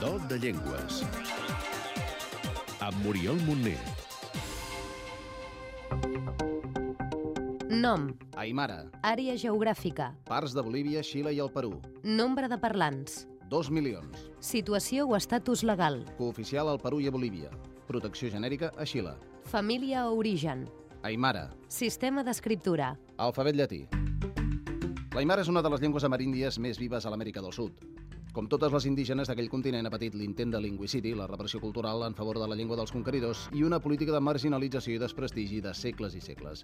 Do de Llengües. Amb Muriel Montner. Nom, Aymara, àrea geogràfica, parts de Bolívia, Xile i el Perú. nombre de parlants, 2 milions. situació o estatus legal, Cooficial al Perú i a Bolívia. Protecció genèrica a Xile. família o origen, Aymara, sistema d'escriptura, alfabet llatí. L'aimara és una de les llengües ameríndies més vives a l'Amèrica del Sud. Com totes les indígenes d'aquell continent ha patit l'intent de lingüicidi, la repressió cultural en favor de la llengua dels conqueridors i una política de marginalització i desprestigi de segles i segles.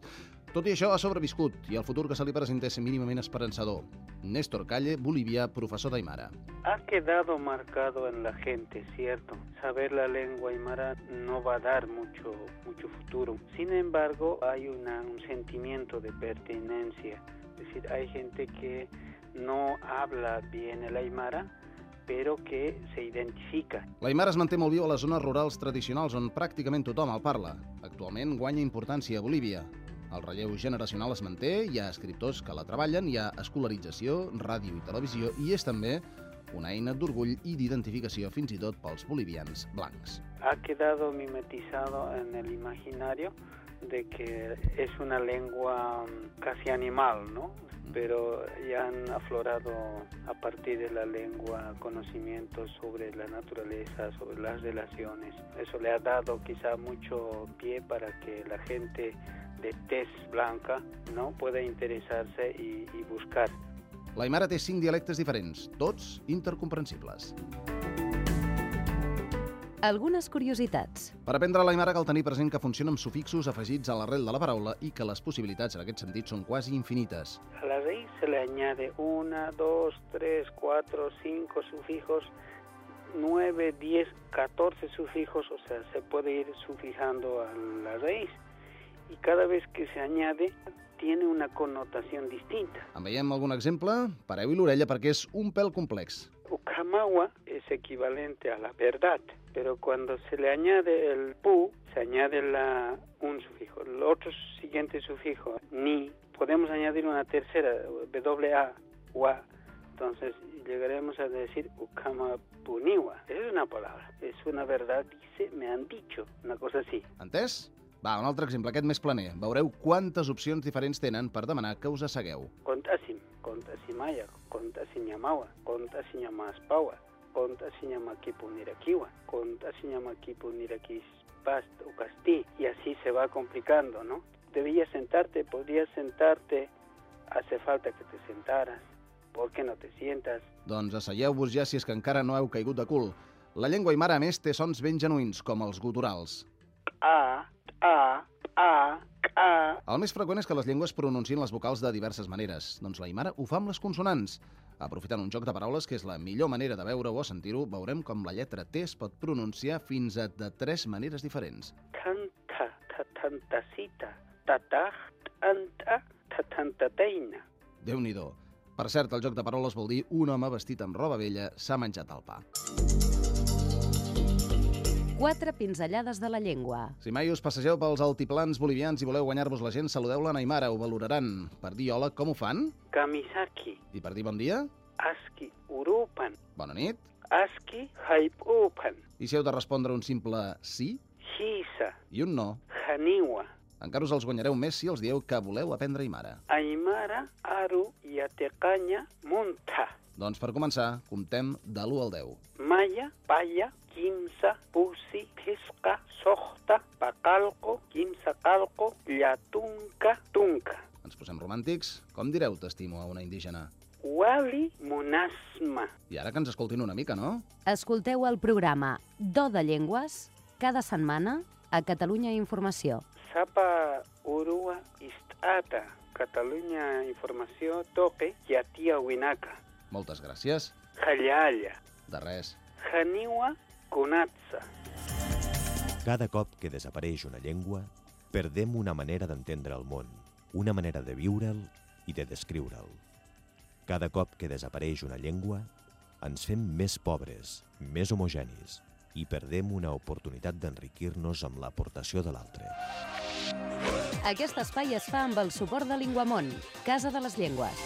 Tot i això ha sobreviscut i el futur que se li presenta és mínimament esperançador. Néstor Calle, bolivià, professor d'Aimara. Ha quedado marcado en la gente, ¿cierto? Saber la lengua aymara no va a dar mucho, mucho futuro. Sin embargo, hay una, un sentimiento de pertenencia. Es decir, hay gente que no habla bien el aymara, pero que se identifica. L'aimara es manté molt viu a les zones rurals tradicionals on pràcticament tothom el parla. Actualment guanya importància a Bolívia. El relleu generacional es manté, hi ha escriptors que la treballen, hi ha escolarització, ràdio i televisió i és també una eina d'orgull i d'identificació fins i tot pels bolivians blancs. Ha quedado mimetizado en el imaginario de que es una lengua mm, casi animal, ¿no? Pero ya han aflorado a partir de la lengua conocimientos sobre la naturaleza, sobre las relaciones. Eso le ha dado quizá mucho pie para que la gente de tez blanca no pueda interesarse y, y buscar. L'aimara té cinc dialectes diferents, tots intercomprensibles. Algunes curiositats, Per aprendre l'aimara cal tenir present que funciona amb sufixos afegits a l'arrel de la paraula i que les possibilitats en aquest sentit són quasi infinites. A la raíz se le añade una, dos, tres, cuatro, cinco sufijos, nueve, diez, catorce sufijos, o sea, se puede ir sufijando a la raíz. Y cada vez que se añade, tiene una connotación distinta. En veiem algun exemple? Pareu-hi l'orella perquè és un pèl complex. Ucamawa es equivalente a la verdad, pero cuando se le añade el pu, se añade la, un sufijo. El otro siguiente sufijo, ni, podemos añadir una tercera, wa, wa. Entonces llegaremos a decir ukamapuniwa. Es una palabra, es una verdad, dice, me han dicho, una cosa así. Entès? Va, un altre exemple, aquest més planer. Veureu quantes opcions diferents tenen per demanar que us assegueu. Contasim, contasimaya, contasiñamawa, contasiñamaspawa, contasiñamaquipuniraquiwa, contasiñamaquipuniraquispast o castí, y así se va complicando, ¿no? Debías sentarte, podías sentarte, hace falta que te sentaras, ¿por qué no te sientas? Doncs asseieu-vos ja si és que encara no heu caigut de cul. La llengua aimara, a més, té sons ben genuïns, com els guturals. A, a, a, a. El més freqüent és que les llengües pronunciïn les vocals de diverses maneres. Doncs l'aimara ho fa amb les consonants. Aprofitant un joc de paraules que és la millor manera de veure-ho o sentir-ho, veurem com la lletra T es pot pronunciar fins a de tres maneres diferents. Tanta, tatantasita, tatach, anta, tatantateina. Déu-n'hi-do. Per cert, el joc de paraules vol dir un home vestit amb roba vella s'ha menjat el pa. Quatre pinzellades de la llengua, Si mai us passegeu pels altiplans bolivians i voleu guanyar-vos la gent, saludeu-la a Aymara, ho valoraran. Per dir hola, com ho fan? Kamisaki, I per dir bon dia? aski, urupan, Bona nit. aski, haipupan, I si heu de respondre un simple sí hisa, i un no, haniwa, encara us els guanyareu més si els dieu que voleu aprendre Aymara. aymara, aru, yatecaña, munta, Doncs per començar, comptem de l'1 al 10. maya, paya, kimsa, pusi, pisca, sohta, pacalco, kimsa calco, yatunca, tunca. Ens posem romàntics? Com direu t'estimo a una indígena? Wali munasma. I ara que ens escoltin una mica, no? escolteu el programa Do de Llengües cada setmana a Catalunya Informació. Sapa urua istata. Catalunya Informació toque yatia winaka. Moltes gràcies. Jallalla. De res. Janiwa kunatsa. Cada cop que desapareix una llengua, perdem una manera d'entendre el món, una manera de viure'l i de descriure'l. Cada cop que desapareix una llengua, ens fem més pobres, més homogenis i perdem una oportunitat d'enriquir-nos amb l'aportació de l'altre. Aquest espai es fa amb el suport de Linguamont, Casa de les Llengües.